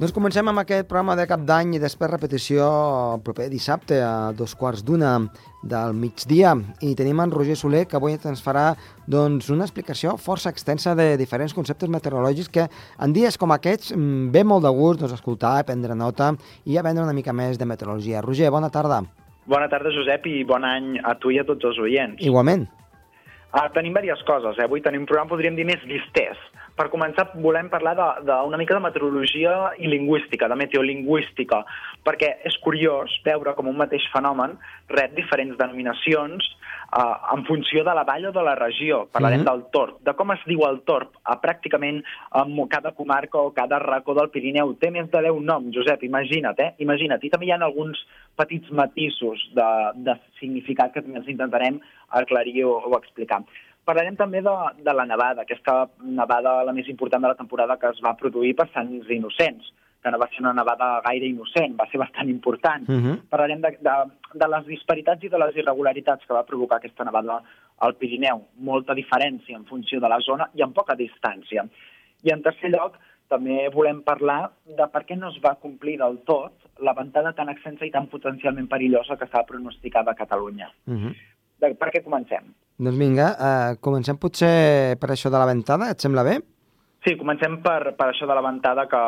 Doncs comencem amb aquest programa de cap d'any i després repetició el proper dissabte a dos quarts d'una del migdia. I tenim en Roger Soler que avui ens farà doncs, una explicació força extensa de diferents conceptes meteorològics que en dies com aquests mm, ve molt de gust doncs, escoltar, prendre nota i aprendre una mica més de meteorologia. Roger, bona tarda. Bona tarda, Josep, i bon any a tu i a tots els oients. Igualment. Uh, tenim diverses coses. Eh? Avui tenim un programa, podríem dir, més vistès. Per començar, volem parlar d'una mica de meteorologia i lingüística, de meteolingüística, perquè és curiós veure com un mateix fenomen rep diferents denominacions uh, en funció de la vall o de la regió. Parlarem mm -hmm. del torb, de com es diu el torb a pràcticament en cada comarca o cada racó del Pirineu. Té més de 10 noms, Josep, imagina't, eh? Imagina't. I també hi ha alguns petits matisos de, de significat que també ens intentarem aclarir o, o explicar. Parlarem també de, de la nevada, aquesta nevada la més important de la temporada que es va produir per Sants Innocents, que no va ser una nevada gaire innocent, va ser bastant important. Uh -huh. Parlarem de, de, de les disparitats i de les irregularitats que va provocar aquesta nevada al Pirineu. Molta diferència en funció de la zona i en poca distància. I en tercer lloc, també volem parlar de per què no es va complir del tot la ventada tan extensa i tan potencialment perillosa que estava pronosticada a Catalunya. Uh -huh. De, per què comencem? Doncs vinga, uh, comencem potser per això de la ventada, et sembla bé? Sí, comencem per, per això de la ventada que,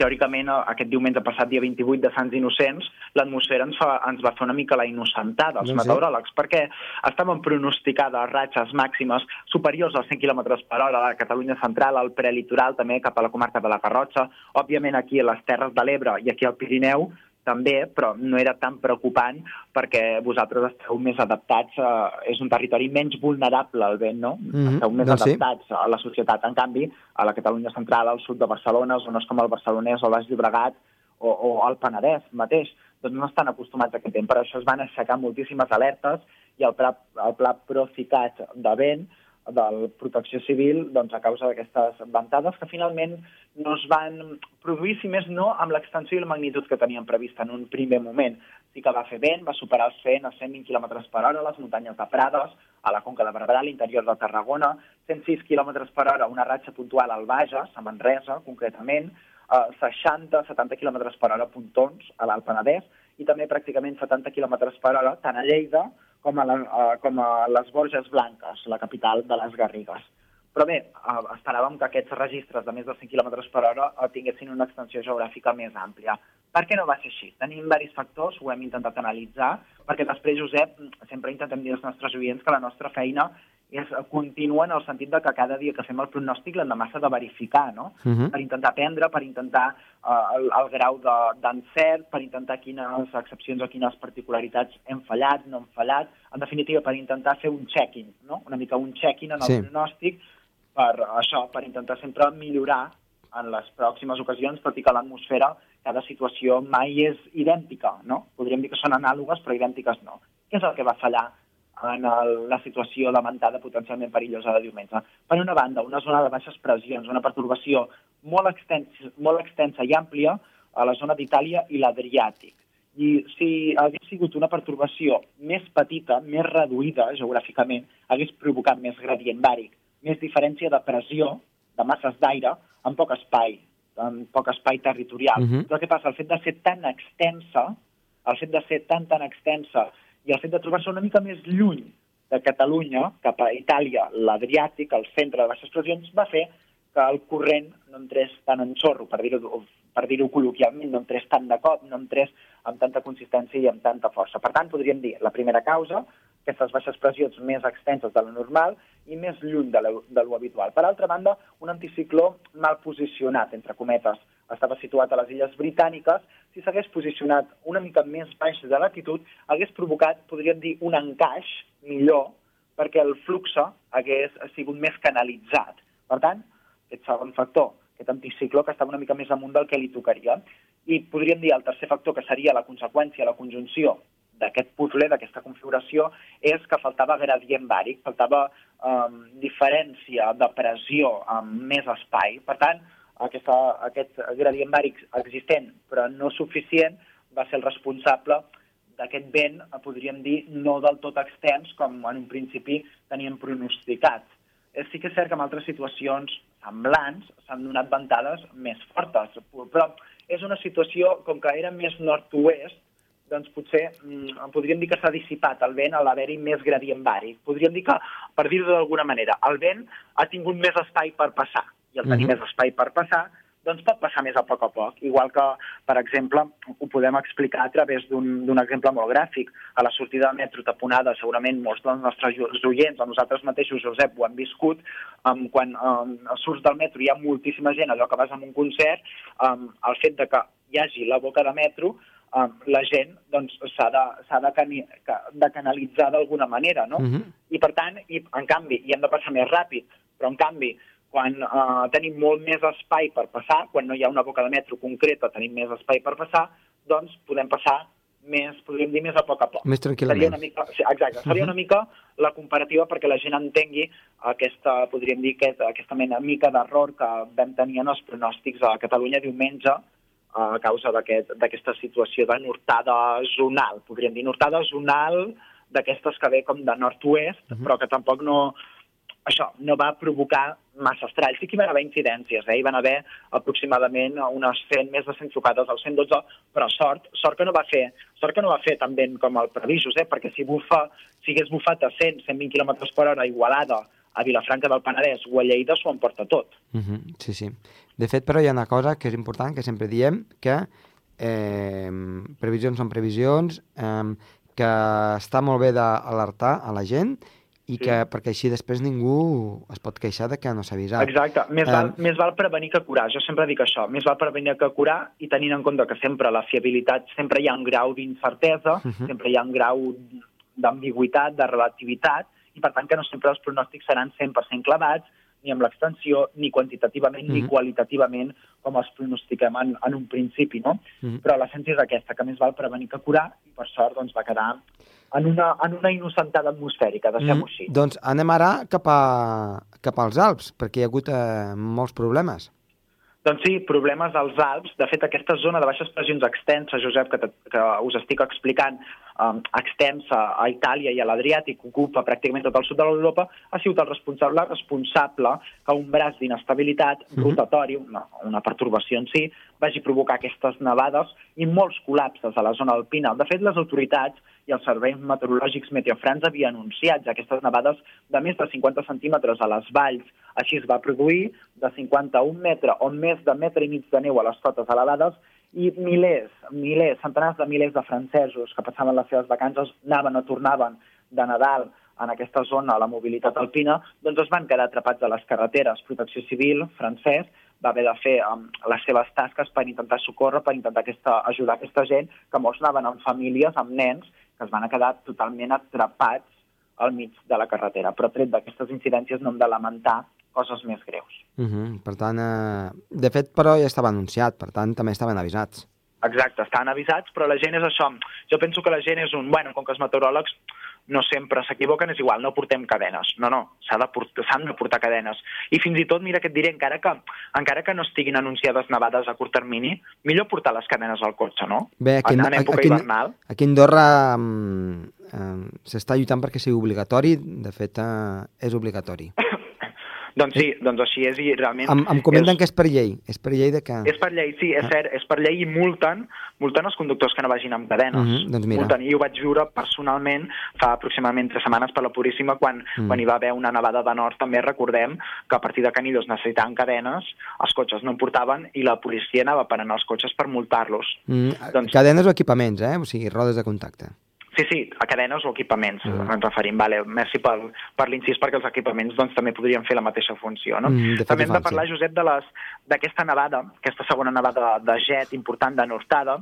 teòricament, aquest diumenge passat, dia 28 de Sants Innocents, l'atmosfera ens, fa, ens va fer una mica la innocentada, els Doncs sí. meteoròlegs, perquè estaven pronosticades ratxes màximes superiors als 100 km per hora a la Catalunya central, al prelitoral, també cap a la comarca de la Garrotxa, òbviament aquí a les Terres de l'Ebre i aquí al Pirineu, també, però no era tan preocupant perquè vosaltres esteu més adaptats, eh, és un territori menys vulnerable al vent, no? Mhm, Esteu més doncs sí. adaptats a la societat. En canvi, a la Catalunya central, al sud de Barcelona, zones com el Barcelonès o el Baix Llobregat o, o el Penedès mateix, doncs no estan acostumats a aquest vent. Per això es van aixecar moltíssimes alertes i el pla, el pla Procicat de vent de Protecció Civil doncs, a causa d'aquestes ventades que finalment no es van produir, si més no, amb l'extensió i la magnitud que teníem prevista en un primer moment. Sí que va fer vent, va superar els 100 a 120 km per hora a les muntanyes de Prades, a la Conca de Barberà, a l'interior de Tarragona, 106 km per hora, una ratxa puntual al Bages, a Manresa, concretament, eh, 60-70 km per hora a Pontons, a l'Alt Penedès, i també pràcticament 70 km per hora tant a Lleida com a, la, eh, com a les Borges Blanques, la capital de les Garrigues. Però bé, eh, esperàvem que aquests registres de més de 100 km per hora eh, tinguessin una extensió geogràfica més àmplia. Per què no va ser així? Tenim diversos factors, ho hem intentat analitzar, perquè després, Josep, sempre intentem dir als nostres oients que la nostra feina és continua en el sentit de que cada dia que fem el pronòstic l'endemà s'ha de verificar, no? Uh -huh. Per intentar aprendre, per intentar eh, el, el grau de- d'encert, per intentar quines excepcions o quines particularitats hem fallat, no hem fallat, en definitiva, per intentar fer un check-in, no? Una mica un check-in en el Sí. pronòstic, per això, per intentar sempre millorar en les pròximes ocasions, tot i que l'atmosfera cada situació mai és idèntica, no? Podríem dir que són anàlogues, però idèntiques no. Què és el que va fallar en el, la situació lamentada potencialment perillosa de diumenge? Per una banda, una zona de baixes pressions, una pertorbació molt extensa, molt extensa i àmplia a la zona d'Itàlia i l'Adriàtic. I si hagués sigut una pertorbació més petita, més reduïda geogràficament, hagués provocat més gradient bàric, més diferència de pressió, de masses d'aire, en poc espai, en poc espai territorial. Mhm. Però què passa? El fet de ser tan extensa, el fet de ser tan, tan extensa i el fet de trobar-se una mica més lluny de Catalunya, cap a Itàlia, l'Adriàtic, el centre de baixes pressions, va fer que el corrent no entrés tan en xorro, per dir-ho per dir col·loquialment, no entrés tant de cop, no entrés amb tanta consistència i amb tanta força. Per tant, podríem dir, la primera causa, aquestes baixes pressions més extenses de lo normal i més lluny de lo habitual. Per altra banda, un anticicló mal posicionat, entre cometes, estava situat a les Illes Britàniques, si s'hagués posicionat una mica més baix de latitud, hagués provocat, podríem dir, un encaix millor perquè el flux hagués sigut més canalitzat. Per tant, aquest segon factor, aquest anticicló que estava una mica més amunt del que li tocaria. I podríem dir el tercer factor, que seria la conseqüència, la conjunció d'aquest puzzle, d'aquesta configuració, és que faltava gradient bàric, faltava um, diferència de pressió amb més espai. Per tant, aquesta, aquest gradient bàric existent, però no suficient, va ser el responsable d'aquest vent, podríem dir, no del tot extens com en un principi teníem pronosticat. Sí que és cert que en altres situacions semblants s'han donat ventades més fortes, però és una situació, com que era més nord-oest, doncs potser mm, podríem dir que s'ha dissipat el vent a l'haver-hi més gradient bari. Podríem dir que, per dir-ho d'alguna manera, el vent ha tingut més espai per passar, i al tenir mm -hmm. més espai per passar, doncs pot passar més a poc a poc. Igual que, per exemple, ho podem explicar a través d'un exemple molt gràfic. A la sortida del metro taponada, segurament molts dels nostres oients, o nosaltres mateixos, Josep, ho hem viscut, um, quan um, surts del metro hi ha moltíssima gent, allò que vas a un concert, um, el fet de que hi hagi la boca de metro um, la gent doncs, s'ha de, de, cani, de canalitzar d'alguna manera, no? Uh Mhm. -huh. I per tant, i, en canvi, hi hem de passar més ràpid, però en canvi, quan uh, tenim molt més espai per passar, quan no hi ha una boca de metro concreta, tenim més espai per passar, doncs podem passar més, podríem dir, més a poc a poc. Més tranquil·lament. Seria una mica, sí, exacte, seria una mica la comparativa perquè la gent entengui aquesta, podríem dir, aquest, aquesta mena mica d'error que vam tenir en els pronòstics a Catalunya diumenge a causa d'aquesta aquest, situació de nortada zonal, podríem dir, nortada zonal d'aquestes que ve com de nord-oest, uh -huh. però que tampoc no, això no va provocar massa estralls. Sí que hi van haver incidències, eh? hi van haver aproximadament unes 100, més de 100 trucades al 112, però sort, sort que no va fer, sort que no va fer tan ben com el previsos, eh? perquè si bufa, si hagués bufat a 100, 120 km per hora igualada a Vilafranca del Penedès o a Lleida s'ho emporta tot. Uh -huh, sí, sí. De fet, però hi ha una cosa que és important, que sempre diem, que eh, previsions són previsions, eh, que està molt bé d'alertar a la gent i Sí. que perquè així després ningú es pot queixar de que no s'ha avisat. Exacte. Més, Eh, val, més val prevenir que curar. Jo sempre dic això. Més val prevenir que curar i tenint en compte que sempre la fiabilitat, sempre hi ha un grau d'incertesa, Mhm. sempre hi ha un grau d'ambigüitat, de relativitat, i per tant que no sempre els pronòstics seran 100% clavats, ni amb l'extensió, ni quantitativament, ni Mhm. qualitativament, com els pronostiquem en, en un principi, no? Mhm. Però l'essència és aquesta, que més val prevenir que curar, i per sort doncs, va quedar en una, en una innocentada atmosfèrica, deixem-ho així. Doncs anem ara cap, a, cap als Alps, perquè hi ha hagut eh, molts problemes. Doncs sí, problemes als Alps. De fet, aquesta zona de baixes pressions extensa, Josep, que, te, que us estic explicant, um, extensa a Itàlia i a l'Adriàtic, ocupa pràcticament tot el sud de l'Europa, ha sigut el responsable, responsable que un braç d'inestabilitat Mhm. rotatori, una, una pertorbació en si, vagi provocar aquestes nevades i molts col·lapses a la zona alpina. De fet, les autoritats i els serveis meteorològics meteofrans havien anunciat ja aquestes nevades de més de 50 centímetres a les valls. Així es va produir de 51 metres o més de metre i mig de neu a les cotes elevades i milers, milers, centenars de milers de francesos que passaven les seves vacances, anaven o tornaven de Nadal en aquesta zona, a la mobilitat alpina, doncs es van quedar atrapats a les carreteres. Protecció Civil francès va haver de fer um, les seves tasques per intentar socórrer, per intentar aquesta, ajudar aquesta gent, que molts anaven amb famílies, amb nens, que es van quedar totalment atrapats al mig de la carretera. Però tret d'aquestes incidències no hem de lamentar coses més greus. Uh -huh. Per tant, eh, de fet, però ja estava anunciat, per tant, també estaven avisats. Exacte, estan avisats, però la gent és això. Jo penso que la gent és un... Bueno, com que els meteoròlegs no sempre s'equivoquen, és igual, no portem cadenes. No, no, s'han de, portar, de portar cadenes. I fins i tot, mira que et diré, encara que, encara que no estiguin anunciades nevades a curt termini, millor portar les cadenes al cotxe, no? Bé, aquí, en, en època aquí, hivernal. aquí a Andorra um, um, s'està lluitant perquè sigui obligatori, de fet uh, és obligatori. Doncs sí, doncs així és i realment... Em, em comenten és, que és per llei, és per llei de que... És per llei, sí, és cert, és per llei i multen, multen els conductors que no vagin amb cadenes. Uh -huh, doncs mira. Multen, i ho vaig viure personalment fa aproximadament tres setmanes per la Puríssima, quan, Mm. quan hi va haver una nevada de nord, també recordem que a partir de Canidos necessitaven cadenes, els cotxes no en portaven i la policia anava parant els cotxes per multar-los. Mm, doncs- Cadenes o equipaments, eh? O sigui, rodes de contacte. Sí, sí, a cadenes o equipaments, Mm. ens referim. Vale, merci per, per l'incís, perquè els equipaments doncs, també podrien fer la mateixa funció. No? Mm, també hem de parlar, sí. Josep, d'aquesta nevada, aquesta segona nevada de jet important de Nortada,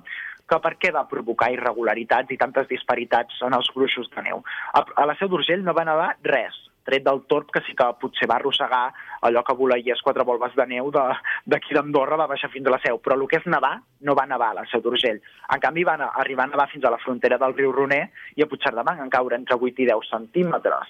que per què va provocar irregularitats i tantes disparitats en els gruixos de neu. A, a la Seu d'Urgell no va nevar res, tret del torb que sí que potser va arrossegar allò que voleies quatre volves de neu de- d'aquí d'Andorra va baixar fins a la Seu, però el que és nevar no va nevar a la Seu d'Urgell. En canvi va anar- arribar a nevar fins a la frontera del riu Roner i a Puigcerdà van caure entre 8 i 10 centímetres.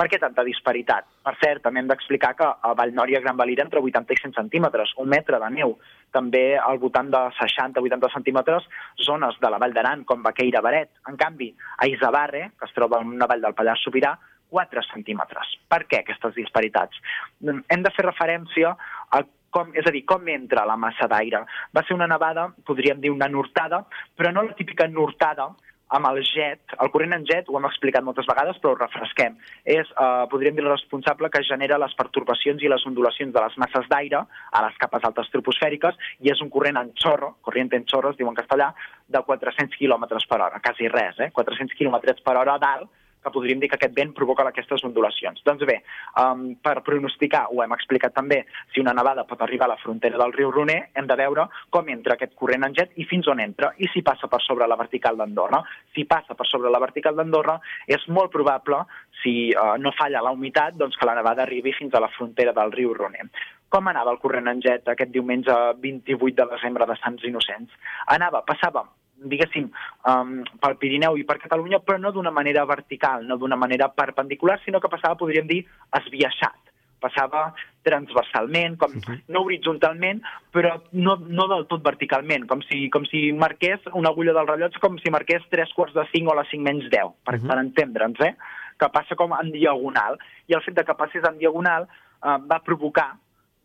Per què tanta disparitat? Per cert, també hem d'explicar que a Vallnòria i Gran Valira entre 80 i 100 centímetres, un metre de neu. També al voltant de 60-80 centímetres zones de la Vall d'Aran, com Baqueira Baret. En canvi, a Isabarre, que es troba en una vall del Pallars Sobirà, 4 centímetres. Per què aquestes disparitats? Hem de fer referència a com, és a dir, com entra la massa d'aire. Va ser una nevada, podríem dir una nortada, però no la típica nortada amb el jet, el corrent en jet, ho hem explicat moltes vegades, però ho refresquem, és, eh, podríem dir, el responsable que genera les pertorbacions i les ondulacions de les masses d'aire a les capes altes troposfèriques i és un corrent en xorro, corrent en xorro, es diu en castellà, de 400 km per hora, quasi res, eh? 400 km per hora dalt, que podríem dir que aquest vent provoca aquestes ondulacions. Doncs bé, um, per pronosticar, ho hem explicat també, si una nevada pot arribar a la frontera del riu Roner, hem de veure com entra aquest corrent en jet i fins on entra, i si passa per sobre la vertical d'Andorra. Si passa per sobre la vertical d'Andorra, és molt probable, si uh, no falla la humitat, doncs que la nevada arribi fins a la frontera del riu Roner. Com anava el corrent en jet aquest diumenge 28 de desembre de Sants Innocents? Anava, passava diguéssim, um, pel Pirineu i per Catalunya, però no d'una manera vertical, no d'una manera perpendicular, sinó que passava, podríem dir, esbiaixat. Passava transversalment, com, mhm. no horitzontalment, però no, no del tot verticalment, com si, com si marqués una agulla del rellotge, com si marqués tres quarts de cinc o les cinc menys deu, per, uh mhm. -huh. per entendre'ns, eh? que passa com en diagonal. I el fet de que passés en diagonal eh, va provocar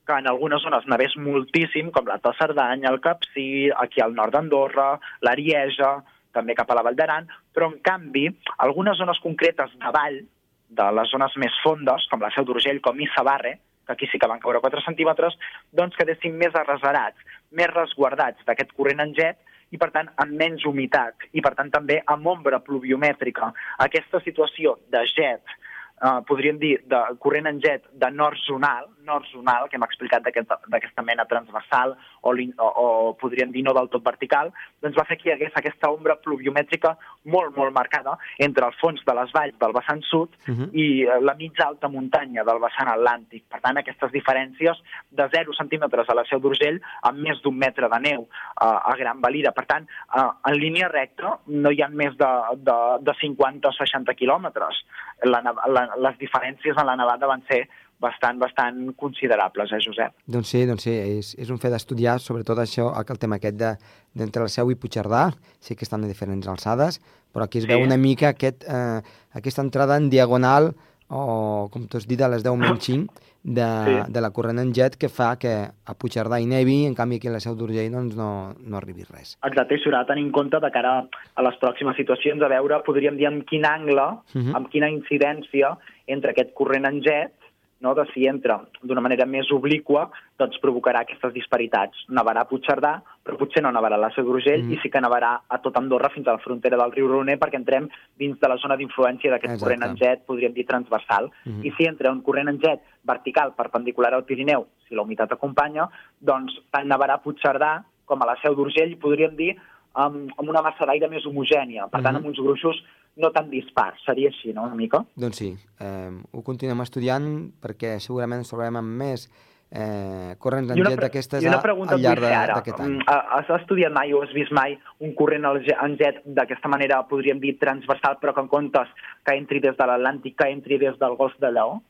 que en algunes zones nevés moltíssim, com la de Cerdanya, el Capcí, aquí al nord d'Andorra, l'Arieja, també cap a la Vall d'Aran, però en canvi, algunes zones concretes de vall, de les zones més fondes, com la Seu d'Urgell, com Issabarre, que aquí sí que van caure 4 centímetres, doncs quedessin més arrasarats, més resguardats d'aquest corrent en jet i, per tant, amb menys humitat i, per tant, també amb ombra pluviomètrica. Aquesta situació de jet eh, podríem dir, de corrent en jet de nord zonal, nord zonal, que hem explicat d'aquesta aquest, mena transversal, o, o, o podríem dir no del tot vertical, doncs va fer que hi hagués aquesta ombra pluviomètrica molt, molt marcada entre el fons de les valls del vessant sud uh mhm. -huh. i eh, la mitja alta muntanya del vessant atlàntic. Per tant, aquestes diferències de 0 centímetres a la Seu d'Urgell amb més d'un metre de neu uh, a Gran Valira. Per tant, uh, en línia recta no hi ha més de, de, de 50 o 60 quilòmetres. La, la, les diferències en la nevada van ser bastant, bastant considerables, eh, Josep? Doncs sí, doncs sí, és, és un fet d'estudiar, sobretot això, el tema aquest d'entre de, el Seu i Puigcerdà, sí que estan a diferents alçades, però aquí es sí. veu una mica aquest, eh, aquesta entrada en diagonal, o com tu has dit, a les 10 menys 5, de, sí. de la corrent en jet que fa que a Puigcerdà i nevi, en canvi aquí a la Seu d'Urgell doncs no, no arribi res. Exacte, i s'haurà de tenir en compte de cara a les pròximes situacions a veure, podríem dir, amb quin angle, uh mhm. -huh. amb quina incidència entre aquest corrent en jet no? de si entra d'una manera més obliqua, doncs provocarà aquestes disparitats. Nevarà a Puigcerdà, però potser no nevarà a la Seu d'Urgell mm. i sí que nevarà a tot Andorra fins a la frontera del riu Roner perquè entrem dins de la zona d'influència d'aquest corrent en jet, podríem dir transversal. Mm. I si entra un corrent en jet vertical perpendicular al Pirineu, si la humitat acompanya, doncs tant nevarà a Puigcerdà com a la Seu d'Urgell podríem dir amb, amb una massa d'aire més homogènia, per tant, mm -hmm. amb uns gruixos no tan dispars. Seria així, no, una mica? Doncs sí, eh, ho continuem estudiant perquè segurament ens trobarem amb més eh, corrents en jet d'aquestes al llarg d'aquest any. Mm, has estudiat mai o has vist mai un corrent en jet d'aquesta manera, podríem dir, transversal, però que en comptes que entri des de l'Atlàntic, que entri des del Golf de Lleó?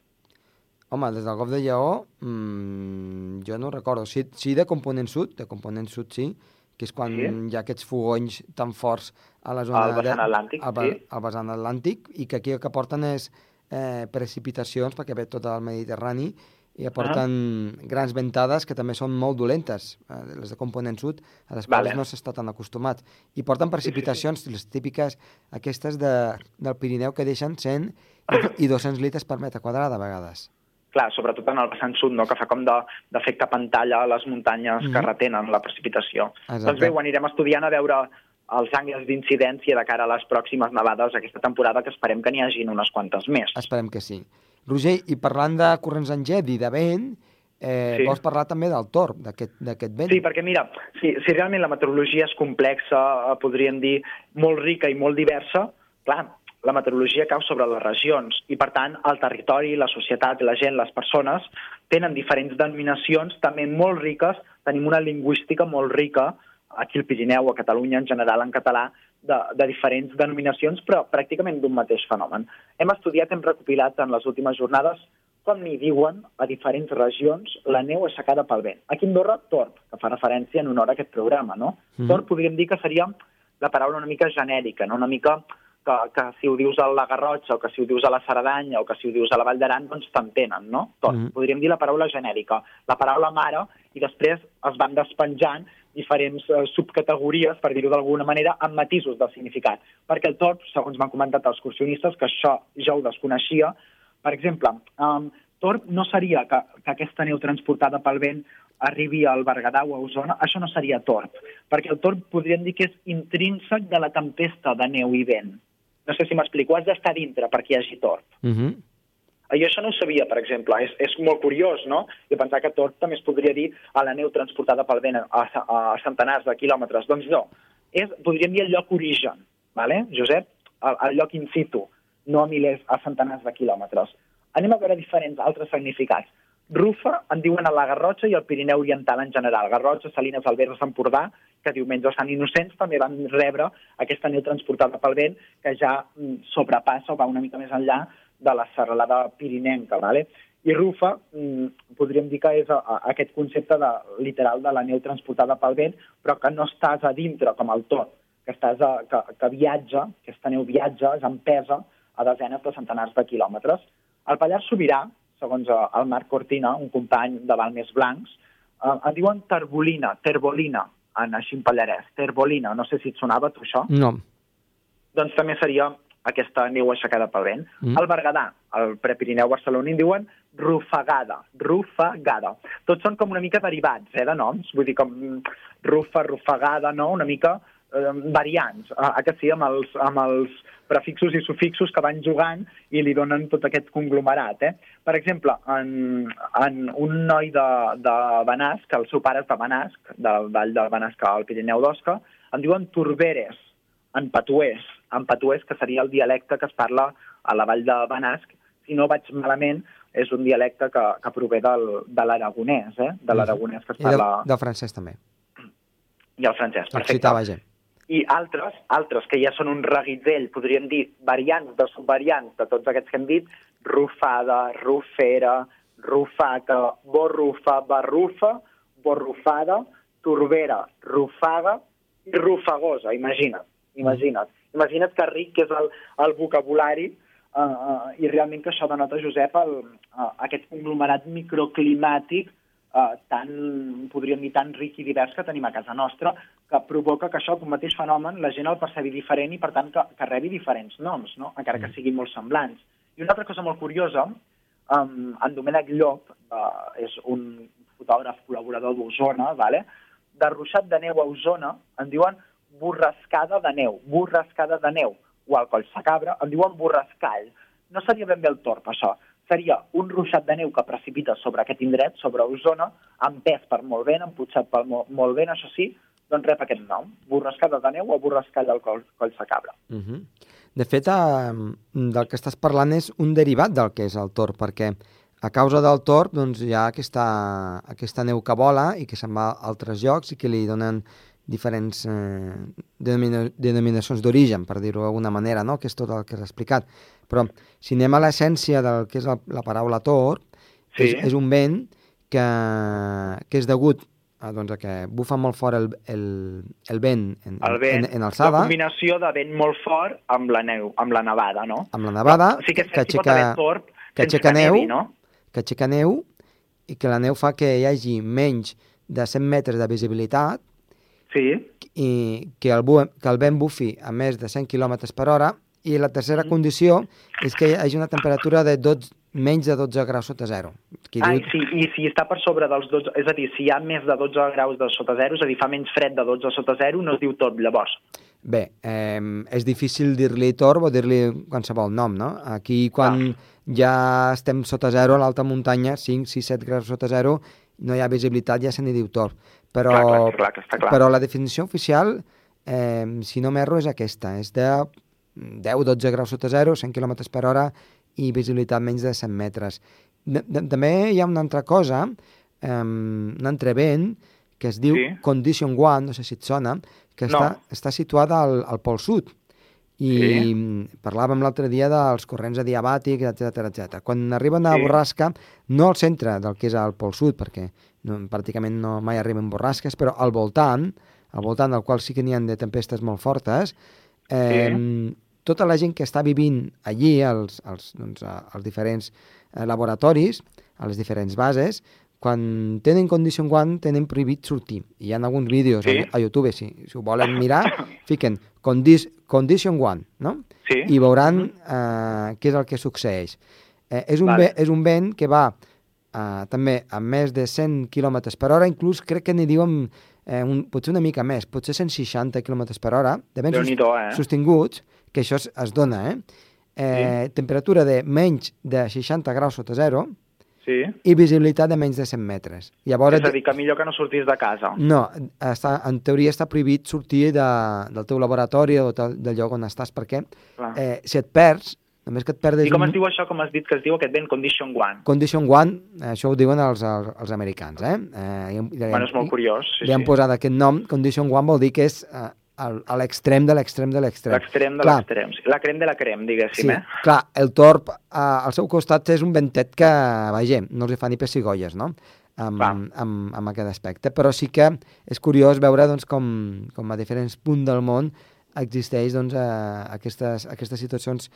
Home, des del Golf de Lleó, mmm, jo no recordo. Sí, sí de component sud, de component sud sí, que és quan sí. hi ha aquests fogons tan forts a la zona... Al vessant atlàntic, al, sí. Al vessant atlàntic, i que aquí el que porten és eh, precipitacions, perquè ve tot el Mediterrani, i aporten -huh. grans ventades que també són molt dolentes, eh, les de component sud, a les quals vale. no s'està tan acostumat. I porten precipitacions, sí, sí, sí. les típiques, aquestes de, del Pirineu, que deixen 100 i, i 200 litres per metre quadrat a vegades clar, sobretot en el vessant sud, no? que fa com d'efecte pantalla a les muntanyes mm -hmm. que retenen la precipitació. Exacte. Doncs bé, ho anirem estudiant a veure els angles d'incidència de cara a les pròximes nevades aquesta temporada, que esperem que n'hi hagin unes quantes més. Esperem que sí. Roger, i parlant de corrents en jet i de vent, eh, sí. vols parlar també del torb, d'aquest vent? Sí, perquè mira, si, si realment la meteorologia és complexa, eh, podríem dir molt rica i molt diversa, clar, la meteorologia cau sobre les regions i, per tant, el territori, la societat, la gent, les persones tenen diferents denominacions també molt riques, tenim una lingüística molt rica aquí al Pirineu, a Catalunya, en general en català, de, de diferents denominacions, però pràcticament d'un mateix fenomen. Hem estudiat, hem recopilat en les últimes jornades com n'hi diuen a diferents regions la neu aixecada pel vent. Aquí a Andorra, torp, que fa referència en honor a aquest programa, no? Mm. Torp podríem dir que seria la paraula una mica genèrica, no? una mica que, que si ho dius a la Garrotxa o que si ho dius a la Cerdanya o que si ho dius a la Vall d'Aran, doncs t'entenen, no? Torp. Mm. Podríem dir la paraula genèrica. La paraula mare, i després es van despenjant diferents eh, subcategories, per dir-ho d'alguna manera, amb matisos del significat. Perquè el torp, segons m'han comentat els excursionistes, que això ja ho desconeixia, per exemple, um, torp no seria que, que aquesta neu transportada pel vent arribi al Berguedà o a Osona, això no seria torp, perquè el torp podríem dir que és intrínsec de la tempesta de neu i vent. No sé si m'explico, has d'estar dintre perquè hi hagi torp. Uh -huh. Jo això no ho sabia, per exemple. És, és molt curiós, no? I pensar que tot també es podria dir a la neu transportada pel vent a, a, a centenars de quilòmetres. Doncs no. És, podríem dir el lloc origen, vale? Josep? El, el lloc in situ, no a milers, a centenars de quilòmetres. Anem a veure diferents altres significats. Rufa en diuen a la Garrotxa i al Pirineu Oriental en general. Garrotxa, Salines, Alberts, Empordà, que diumenge Sant Innocents també van rebre aquesta neu transportada pel vent que ja mm, sobrepassa o va una mica més enllà de la serralada pirinenca, ¿vale? I rufa, mm, podríem dir que és aquest concepte de, literal de la neu transportada pel vent, però que no estàs a dintre, com el tot, que, estàs a, que, que viatja, aquesta neu viatja, és empesa a desenes de centenars de quilòmetres. El Pallars Sobirà, segons el Marc Cortina, un company de Valmés Blancs, eh, en diuen terbolina, terbolina, en així en pallarès, terbolina, no sé si et sonava tu això. No. Doncs també seria aquesta neu aixecada pel vent. Mm. El Berguedà, el Prepirineu barceloní, en diuen rufagada, rufagada. Tots són com una mica derivats, eh, de noms, vull dir com rufa, rufagada, no?, una mica eh, variants, eh, que sí, amb els, amb els prefixos i sufixos que van jugant i li donen tot aquest conglomerat. Eh? Per exemple, en, en un noi de, de Benasc, el seu pare és de Benasc, del Vall de Benasc al Pirineu d'Osca, en diuen Turberes, en patuès, en patuès, que seria el dialecte que es parla a la vall de Benasc. Si no vaig malament, és un dialecte que, que prové del, de l'aragonès, eh? de l'aragonès que es parla... I del, del francès també. I el francès, perfecte. Occità, vaja. I altres, altres que ja són un reguitzell, podríem dir variants de subvariants de tots aquests que hem dit, rufada, rufera, rufata, borrufa, barrufa, borrufada, turbera, rufaga i rufagosa, imagina't imagina't. Imagina't que ric que és el, el vocabulari uh, uh, i realment que això denota, Josep, el, uh, aquest conglomerat microclimàtic uh, tan, podríem dir, tan ric i divers que tenim a casa nostra, que provoca que això, un mateix fenomen, la gent el percebi diferent i, per tant, que, que rebi diferents noms, no? encara que mm. siguin molt semblants. I una altra cosa molt curiosa, um, en Domènec Llop, uh, és un fotògraf col·laborador d'Osona, vale? de ruixat de neu a Osona, en diuen borrascada de neu, borrascada de neu, o al coll cabra, en diuen borrascall. No seria ben bé el torp, això. Seria un ruixat de neu que precipita sobre aquest indret, sobre Osona, empès per molt vent, emputxat per molt, molt vent, això sí, doncs rep aquest nom, borrascada de neu o borrascall del coll, coll cabra. Uh -huh. De fet, eh, del que estàs parlant és un derivat del que és el torp, perquè a causa del torp doncs, hi ha aquesta, aquesta neu que vola i que se'n va a altres llocs i que li donen diferents eh, denomina denominacions d'origen, per dir-ho d'alguna manera, no? que és tot el que has explicat. Però si anem a l'essència del que és la, la paraula tor, sí. és, és un vent que, que és degut doncs, a que bufa molt fort el, el, el vent en, el vent, en, en alçada. La combinació de vent molt fort amb la neu, amb la nevada, no? Amb la nevada, no? sí que, que, aixeca, torp, que aixeca neu, nevi, no? que aixeca neu i que la neu fa que hi hagi menys de 100 metres de visibilitat Sí. I que el, que el vent bufi a més de 100 km per hora i la tercera mm. condició és que hi hagi una temperatura de 12, menys de 12 graus sota zero. Qui Ai, diu... sí, i si està per sobre dels 12, és a dir, si hi ha més de 12 graus de sota zero, és a dir, fa menys fred de 12 sota zero, no es diu tot, llavors. Bé, eh, és difícil dir-li torb o dir-li qualsevol nom, no? Aquí, quan ah. ja estem sota zero, a l'alta muntanya, 5, 6, 7 graus sota zero, no hi ha visibilitat, ja se n'hi diu torb. Però, clar, clar, clar, està clar. però la definició oficial, eh, si no m'erro, és aquesta. És de 10-12 graus sota zero, 100 km per hora i visibilitat menys de 100 metres. De, de, també hi ha una altra cosa, eh, un altre vent, que es diu Sí. Condition One, no sé si et sona, que No. està, està situada al, al Pol Sud. I Sí. parlàvem l'altre dia dels corrents adiabàtics, etc etc. Quan arriben a Sí. borrasca, no al centre del que és el Pol Sud, perquè no, pràcticament no mai arriben borrasques, però al voltant, al voltant del qual sí que n'hi ha de tempestes molt fortes, eh, tota la gent que està vivint allí, als, als, doncs, als diferents eh, laboratoris, a les diferents bases, quan tenen Condition One tenen prohibit sortir. Hi ha alguns vídeos Sí. a, YouTube, si, si ho volen mirar, fiquen Condis, Condition One, no? Sí. I veuran eh, què és el que succeeix. Eh, és, un Vale. ve, és un vent que va eh, també a més de 100 km per hora, inclús crec que n'hi diuen eh, un, potser una mica més, potser 160 km per hora, de vents Déu-n'hi-do, eh? Que això es, es dona, eh? eh Temperatura de menys de 60 graus sota zero Sí. i visibilitat de menys de 100 metres. Llavors, És a dir, que millor que no sortís de casa. no, està, en teoria està prohibit sortir de, del teu laboratori o del, del lloc on estàs, perquè Clar. eh, si et perds, només que et perdes I com es diu això, com has dit que es diu aquest vent Condition One? Condition One, això ho diuen els, els, els americans, eh? eh i, li, Bueno, és molt curiós, sí, li han sí. posat aquest nom, Condition One vol dir que és eh, al- a l'extrem de l'extrem de l'extrem. L'extrem de l'extrem. La crem de la crem, diguéssim, Sí, eh? clar, el torb eh, al seu costat és un ventet que, vaja, no els fa ni pessigolles, no? Amb, Clar. amb, amb aquest aspecte. Però sí que és curiós veure doncs, com, com a diferents punts del món existeix doncs, eh, aquestes, aquestes situacions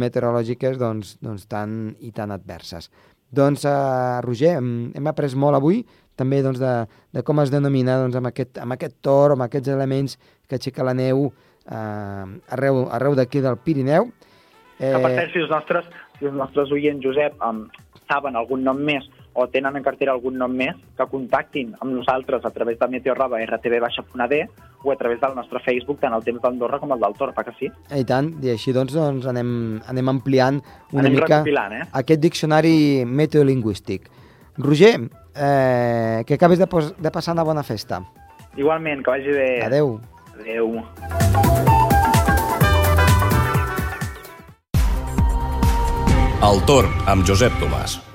meteorològiques doncs, doncs, tan i tan adverses. Doncs, eh, Roger, hem, hem après molt avui també doncs, de, de com es denomina doncs, amb, aquest, amb aquest tor, amb aquests elements que aixeca la neu eh, arreu, arreu d'aquí del Pirineu. Eh... Que per cert, si els nostres, si els nostres oients, Josep, um, saben algun nom més o tenen en cartera algun nom més, que contactin amb nosaltres a través de meteorroba.rtb.d o a través del nostre Facebook, tant el temps d'Andorra com el del Torpa, que sí? I tant, i així doncs, doncs anem, anem ampliant una Anem mica eh? aquest diccionari meteolingüístic. Roger, eh, que acabes de, de passar una bona festa. Igualment, que vagi bé. Adeu. Adeu. El torn amb Josep Tomàs.